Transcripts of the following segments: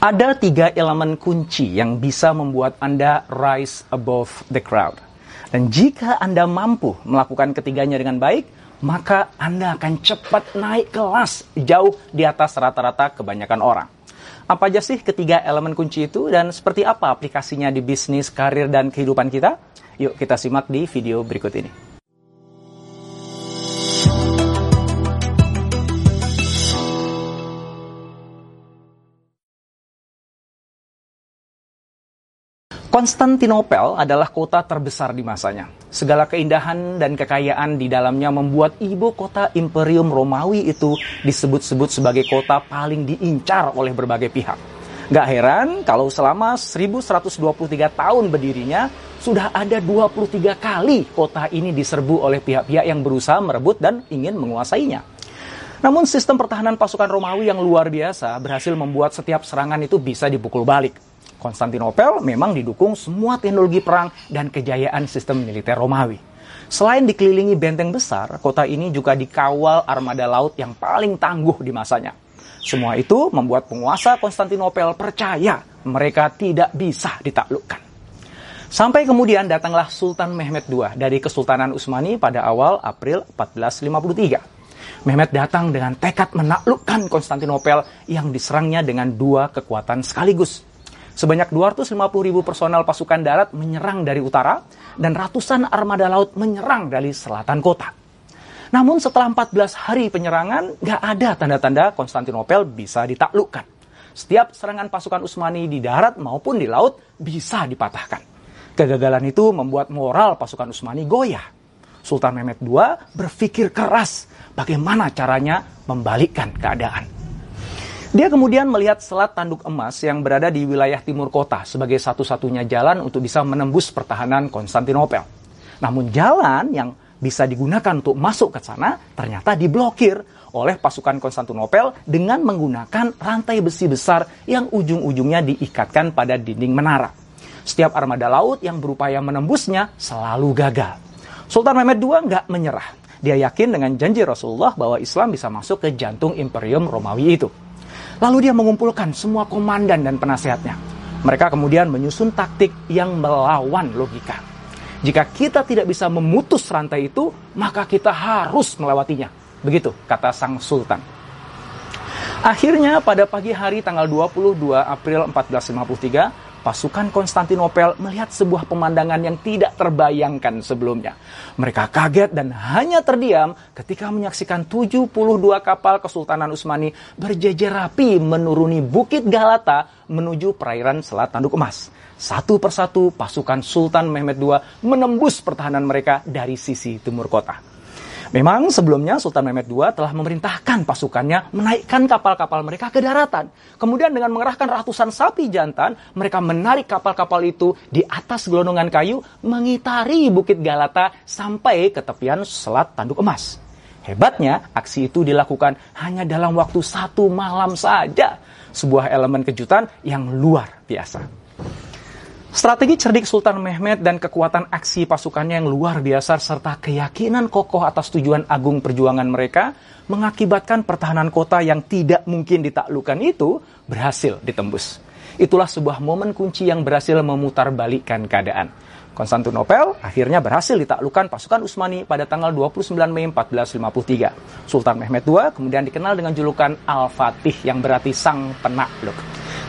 Ada tiga elemen kunci yang bisa membuat Anda rise above the crowd. Dan jika Anda mampu melakukan ketiganya dengan baik, maka Anda akan cepat naik kelas jauh di atas rata-rata kebanyakan orang. Apa aja sih ketiga elemen kunci itu dan seperti apa aplikasinya di bisnis, karir, dan kehidupan kita? Yuk kita simak di video berikut ini. Konstantinopel adalah kota terbesar di masanya. Segala keindahan dan kekayaan di dalamnya membuat ibu kota Imperium Romawi itu disebut-sebut sebagai kota paling diincar oleh berbagai pihak. Gak heran kalau selama 1123 tahun berdirinya, sudah ada 23 kali kota ini diserbu oleh pihak-pihak yang berusaha merebut dan ingin menguasainya. Namun sistem pertahanan pasukan Romawi yang luar biasa berhasil membuat setiap serangan itu bisa dipukul balik. Konstantinopel memang didukung semua teknologi perang dan kejayaan sistem militer Romawi. Selain dikelilingi benteng besar, kota ini juga dikawal armada laut yang paling tangguh di masanya. Semua itu membuat penguasa Konstantinopel percaya mereka tidak bisa ditaklukkan. Sampai kemudian datanglah Sultan Mehmed II dari Kesultanan Utsmani pada awal April 1453. Mehmed datang dengan tekad menaklukkan Konstantinopel yang diserangnya dengan dua kekuatan sekaligus, Sebanyak 250 ribu personal pasukan darat menyerang dari utara dan ratusan armada laut menyerang dari selatan kota. Namun setelah 14 hari penyerangan, gak ada tanda-tanda Konstantinopel bisa ditaklukkan. Setiap serangan pasukan Utsmani di darat maupun di laut bisa dipatahkan. Kegagalan itu membuat moral pasukan Utsmani goyah. Sultan Mehmed II berpikir keras bagaimana caranya membalikkan keadaan. Dia kemudian melihat selat tanduk emas yang berada di wilayah timur kota sebagai satu-satunya jalan untuk bisa menembus pertahanan Konstantinopel. Namun jalan yang bisa digunakan untuk masuk ke sana ternyata diblokir oleh pasukan Konstantinopel dengan menggunakan rantai besi besar yang ujung-ujungnya diikatkan pada dinding menara. Setiap armada laut yang berupaya menembusnya selalu gagal. Sultan Mehmed II nggak menyerah. Dia yakin dengan janji Rasulullah bahwa Islam bisa masuk ke jantung Imperium Romawi itu. Lalu dia mengumpulkan semua komandan dan penasehatnya. Mereka kemudian menyusun taktik yang melawan logika. Jika kita tidak bisa memutus rantai itu, maka kita harus melewatinya. Begitu kata sang sultan. Akhirnya pada pagi hari tanggal 22 April 1453, pasukan Konstantinopel melihat sebuah pemandangan yang tidak terbayangkan sebelumnya. Mereka kaget dan hanya terdiam ketika menyaksikan 72 kapal Kesultanan Utsmani berjejer rapi menuruni Bukit Galata menuju perairan Selat Tanduk Emas. Satu persatu pasukan Sultan Mehmed II menembus pertahanan mereka dari sisi timur kota. Memang sebelumnya Sultan Mehmed II telah memerintahkan pasukannya menaikkan kapal-kapal mereka ke daratan. Kemudian dengan mengerahkan ratusan sapi jantan, mereka menarik kapal-kapal itu di atas gelondongan kayu mengitari Bukit Galata sampai ke tepian Selat Tanduk Emas. Hebatnya, aksi itu dilakukan hanya dalam waktu satu malam saja. Sebuah elemen kejutan yang luar biasa. Strategi cerdik Sultan Mehmed dan kekuatan aksi pasukannya yang luar biasa serta keyakinan kokoh atas tujuan agung perjuangan mereka mengakibatkan pertahanan kota yang tidak mungkin ditaklukkan itu berhasil ditembus. Itulah sebuah momen kunci yang berhasil memutarbalikkan keadaan. Konstantinopel akhirnya berhasil ditaklukkan pasukan Utsmani pada tanggal 29 Mei 1453. Sultan Mehmed II kemudian dikenal dengan julukan Al-Fatih yang berarti sang penakluk.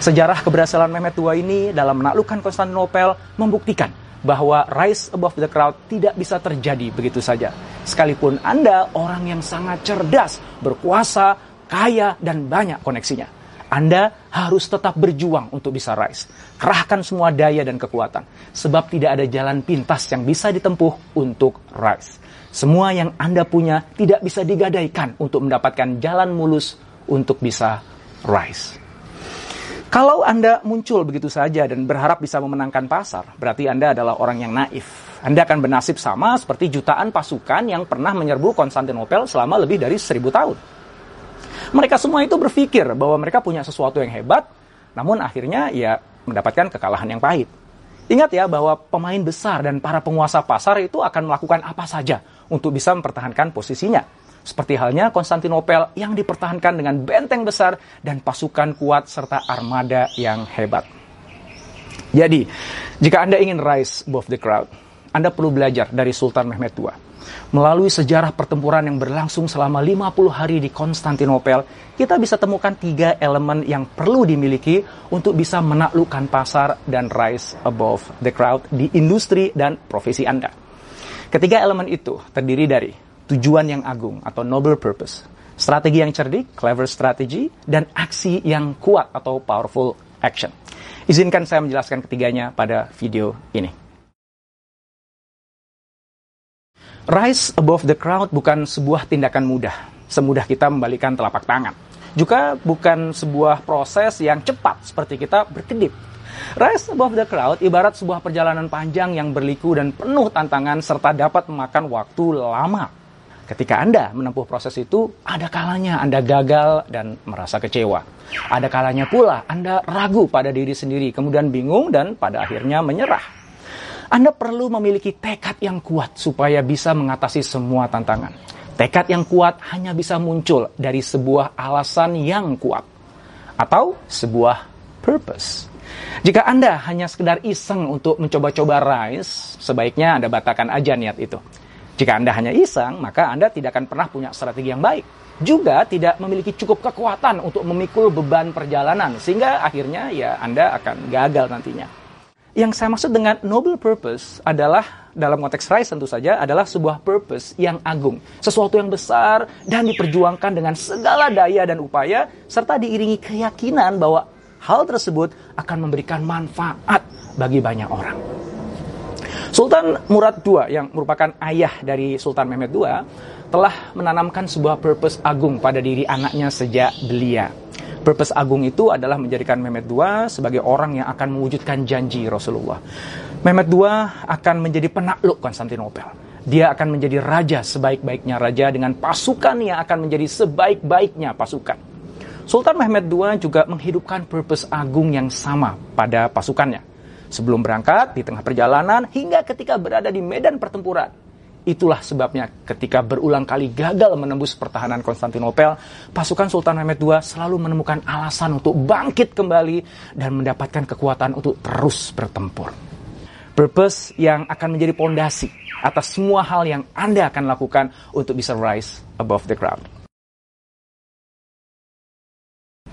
Sejarah keberhasilan Mehmet II ini dalam menaklukkan Konstantinopel membuktikan bahwa rise above the crowd tidak bisa terjadi begitu saja. Sekalipun Anda orang yang sangat cerdas, berkuasa, kaya, dan banyak koneksinya. Anda harus tetap berjuang untuk bisa rise. Kerahkan semua daya dan kekuatan. Sebab tidak ada jalan pintas yang bisa ditempuh untuk rise. Semua yang Anda punya tidak bisa digadaikan untuk mendapatkan jalan mulus untuk bisa rise. Kalau Anda muncul begitu saja dan berharap bisa memenangkan pasar, berarti Anda adalah orang yang naif. Anda akan bernasib sama seperti jutaan pasukan yang pernah menyerbu Konstantinopel selama lebih dari seribu tahun. Mereka semua itu berpikir bahwa mereka punya sesuatu yang hebat, namun akhirnya ya mendapatkan kekalahan yang pahit. Ingat ya bahwa pemain besar dan para penguasa pasar itu akan melakukan apa saja untuk bisa mempertahankan posisinya. Seperti halnya Konstantinopel yang dipertahankan dengan benteng besar dan pasukan kuat serta armada yang hebat. Jadi, jika Anda ingin rise above the crowd, Anda perlu belajar dari Sultan Mehmed II. Melalui sejarah pertempuran yang berlangsung selama 50 hari di Konstantinopel, kita bisa temukan tiga elemen yang perlu dimiliki untuk bisa menaklukkan pasar dan rise above the crowd di industri dan profesi Anda. Ketiga elemen itu terdiri dari tujuan yang agung atau noble purpose, strategi yang cerdik, clever strategy, dan aksi yang kuat atau powerful action. Izinkan saya menjelaskan ketiganya pada video ini. Rise above the crowd bukan sebuah tindakan mudah, semudah kita membalikan telapak tangan. Juga bukan sebuah proses yang cepat seperti kita berkedip. Rise above the crowd ibarat sebuah perjalanan panjang yang berliku dan penuh tantangan serta dapat memakan waktu lama. Ketika Anda menempuh proses itu, ada kalanya Anda gagal dan merasa kecewa. Ada kalanya pula Anda ragu pada diri sendiri, kemudian bingung dan pada akhirnya menyerah. Anda perlu memiliki tekad yang kuat supaya bisa mengatasi semua tantangan. Tekad yang kuat hanya bisa muncul dari sebuah alasan yang kuat atau sebuah purpose. Jika Anda hanya sekedar iseng untuk mencoba-coba rise, sebaiknya Anda batalkan aja niat itu. Jika Anda hanya iseng, maka Anda tidak akan pernah punya strategi yang baik. Juga tidak memiliki cukup kekuatan untuk memikul beban perjalanan, sehingga akhirnya ya Anda akan gagal nantinya. Yang saya maksud dengan noble purpose adalah dalam konteks rise tentu saja adalah sebuah purpose yang agung, sesuatu yang besar dan diperjuangkan dengan segala daya dan upaya serta diiringi keyakinan bahwa hal tersebut akan memberikan manfaat bagi banyak orang. Sultan Murad II yang merupakan ayah dari Sultan Mehmed II telah menanamkan sebuah purpose agung pada diri anaknya sejak belia. Purpose agung itu adalah menjadikan Mehmed II sebagai orang yang akan mewujudkan janji Rasulullah. Mehmed II akan menjadi penakluk Konstantinopel. Dia akan menjadi raja sebaik-baiknya raja dengan pasukan yang akan menjadi sebaik-baiknya pasukan. Sultan Mehmed II juga menghidupkan purpose agung yang sama pada pasukannya sebelum berangkat, di tengah perjalanan, hingga ketika berada di medan pertempuran. Itulah sebabnya ketika berulang kali gagal menembus pertahanan Konstantinopel, pasukan Sultan Mehmed II selalu menemukan alasan untuk bangkit kembali dan mendapatkan kekuatan untuk terus bertempur. Purpose yang akan menjadi pondasi atas semua hal yang Anda akan lakukan untuk bisa rise above the crowd.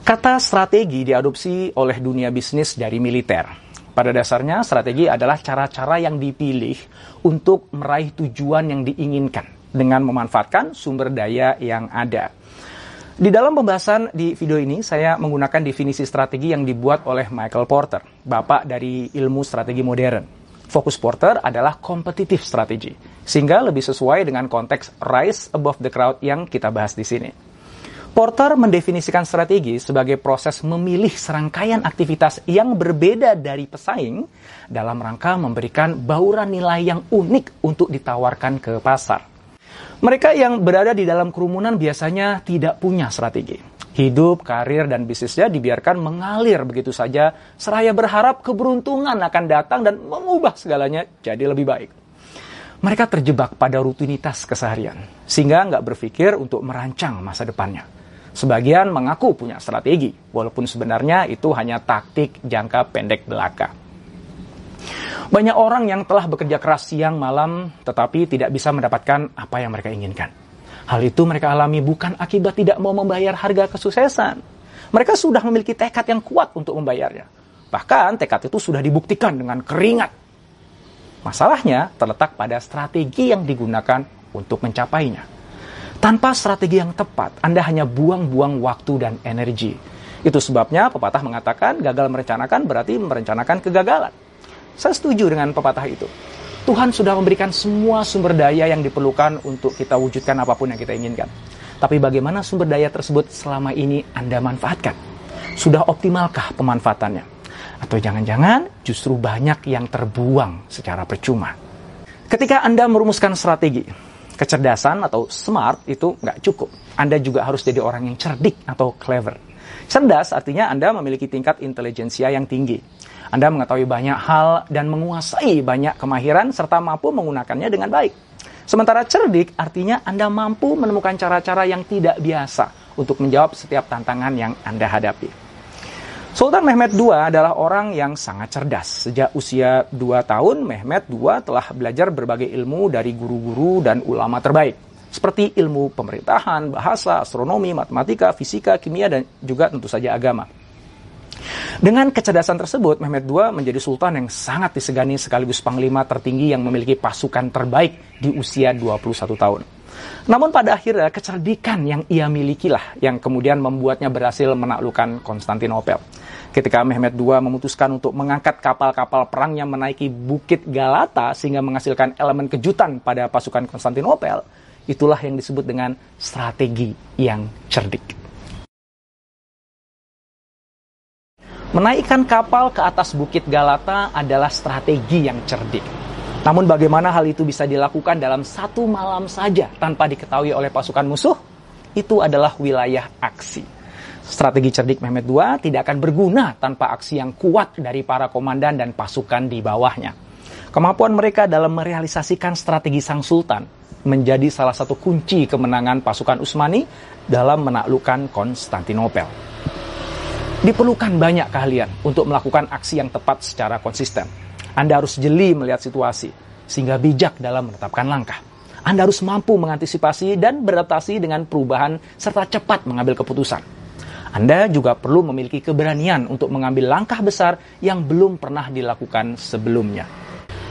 Kata strategi diadopsi oleh dunia bisnis dari militer pada dasarnya, strategi adalah cara-cara yang dipilih untuk meraih tujuan yang diinginkan dengan memanfaatkan sumber daya yang ada. Di dalam pembahasan di video ini, saya menggunakan definisi strategi yang dibuat oleh Michael Porter, bapak dari ilmu strategi modern. Fokus Porter adalah kompetitif strategi, sehingga lebih sesuai dengan konteks rise above the crowd yang kita bahas di sini. Porter mendefinisikan strategi sebagai proses memilih serangkaian aktivitas yang berbeda dari pesaing dalam rangka memberikan bauran nilai yang unik untuk ditawarkan ke pasar. Mereka yang berada di dalam kerumunan biasanya tidak punya strategi. Hidup, karir, dan bisnisnya dibiarkan mengalir begitu saja, seraya berharap keberuntungan akan datang dan mengubah segalanya jadi lebih baik. Mereka terjebak pada rutinitas keseharian, sehingga nggak berpikir untuk merancang masa depannya. Sebagian mengaku punya strategi, walaupun sebenarnya itu hanya taktik jangka pendek belaka. Banyak orang yang telah bekerja keras siang malam tetapi tidak bisa mendapatkan apa yang mereka inginkan. Hal itu mereka alami bukan akibat tidak mau membayar harga kesuksesan. Mereka sudah memiliki tekad yang kuat untuk membayarnya. Bahkan tekad itu sudah dibuktikan dengan keringat. Masalahnya terletak pada strategi yang digunakan untuk mencapainya. Tanpa strategi yang tepat, Anda hanya buang-buang waktu dan energi. Itu sebabnya pepatah mengatakan gagal merencanakan berarti merencanakan kegagalan. Saya setuju dengan pepatah itu. Tuhan sudah memberikan semua sumber daya yang diperlukan untuk kita wujudkan apa pun yang kita inginkan. Tapi bagaimana sumber daya tersebut selama ini Anda manfaatkan? Sudah optimalkah pemanfaatannya? Atau jangan-jangan justru banyak yang terbuang secara percuma? Ketika Anda merumuskan strategi, kecerdasan atau smart itu nggak cukup. Anda juga harus jadi orang yang cerdik atau clever. Cerdas artinya Anda memiliki tingkat intelijensia yang tinggi. Anda mengetahui banyak hal dan menguasai banyak kemahiran serta mampu menggunakannya dengan baik. Sementara cerdik artinya Anda mampu menemukan cara-cara yang tidak biasa untuk menjawab setiap tantangan yang Anda hadapi. Sultan Mehmet II adalah orang yang sangat cerdas. Sejak usia 2 tahun, Mehmet II telah belajar berbagai ilmu dari guru-guru dan ulama terbaik. Seperti ilmu pemerintahan, bahasa, astronomi, matematika, fisika, kimia, dan juga tentu saja agama. Dengan kecerdasan tersebut, Mehmet II menjadi sultan yang sangat disegani sekaligus panglima tertinggi yang memiliki pasukan terbaik di usia 21 tahun. Namun pada akhirnya kecerdikan yang ia milikilah yang kemudian membuatnya berhasil menaklukkan Konstantinopel. Ketika Mehmet II memutuskan untuk mengangkat kapal-kapal perangnya menaiki Bukit Galata sehingga menghasilkan elemen kejutan pada pasukan Konstantinopel, itulah yang disebut dengan strategi yang cerdik. Menaikkan kapal ke atas Bukit Galata adalah strategi yang cerdik. Namun bagaimana hal itu bisa dilakukan dalam satu malam saja tanpa diketahui oleh pasukan musuh? Itu adalah wilayah aksi. Strategi cerdik Mehmet II tidak akan berguna tanpa aksi yang kuat dari para komandan dan pasukan di bawahnya. Kemampuan mereka dalam merealisasikan strategi sang sultan menjadi salah satu kunci kemenangan pasukan Utsmani dalam menaklukkan Konstantinopel. Diperlukan banyak keahlian untuk melakukan aksi yang tepat secara konsisten. Anda harus jeli melihat situasi, sehingga bijak dalam menetapkan langkah. Anda harus mampu mengantisipasi dan beradaptasi dengan perubahan serta cepat mengambil keputusan. Anda juga perlu memiliki keberanian untuk mengambil langkah besar yang belum pernah dilakukan sebelumnya.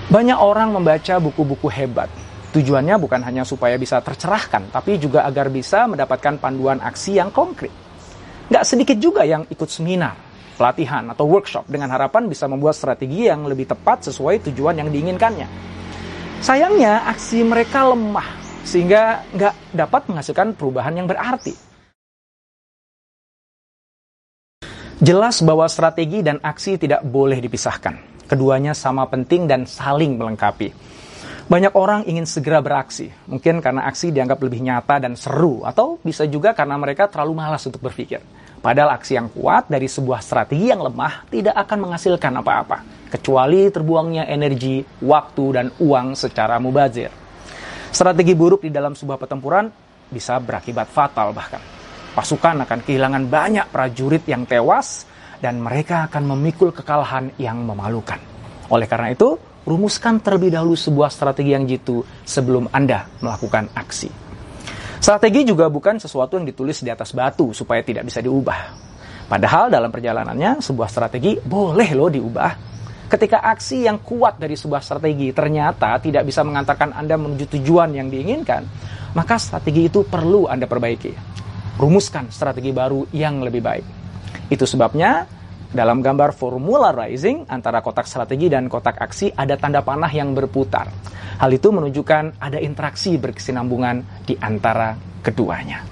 Banyak orang membaca buku-buku hebat. Tujuannya bukan hanya supaya bisa tercerahkan, tapi juga agar bisa mendapatkan panduan aksi yang konkret. Gak sedikit juga yang ikut seminar, pelatihan atau workshop dengan harapan bisa membuat strategi yang lebih tepat sesuai tujuan yang diinginkannya. Sayangnya aksi mereka lemah sehingga nggak dapat menghasilkan perubahan yang berarti. Jelas bahwa strategi dan aksi tidak boleh dipisahkan. Keduanya sama penting dan saling melengkapi. Banyak orang ingin segera beraksi, mungkin karena aksi dianggap lebih nyata dan seru, atau bisa juga karena mereka terlalu malas untuk berpikir. Padahal aksi yang kuat dari sebuah strategi yang lemah tidak akan menghasilkan apa-apa, kecuali terbuangnya energi, waktu, dan uang secara mubazir. Strategi buruk di dalam sebuah pertempuran bisa berakibat fatal bahkan. Pasukan akan kehilangan banyak prajurit yang tewas dan mereka akan memikul kekalahan yang memalukan. Oleh karena itu, rumuskan terlebih dahulu sebuah strategi yang jitu sebelum Anda melakukan aksi. Strategi juga bukan sesuatu yang ditulis di atas batu supaya tidak bisa diubah. Padahal dalam perjalanannya sebuah strategi boleh loh diubah. Ketika aksi yang kuat dari sebuah strategi ternyata tidak bisa mengantarkan Anda menuju tujuan yang diinginkan, maka strategi itu perlu Anda perbaiki. Rumuskan strategi baru yang lebih baik. Itu sebabnya dalam gambar formula rising antara kotak strategi dan kotak aksi ada tanda panah yang berputar. Hal itu menunjukkan ada interaksi berkesinambungan di antara keduanya.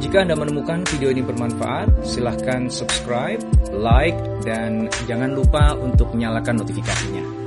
Jika Anda menemukan video ini bermanfaat, silahkan subscribe, like, dan jangan lupa untuk menyalakan notifikasinya.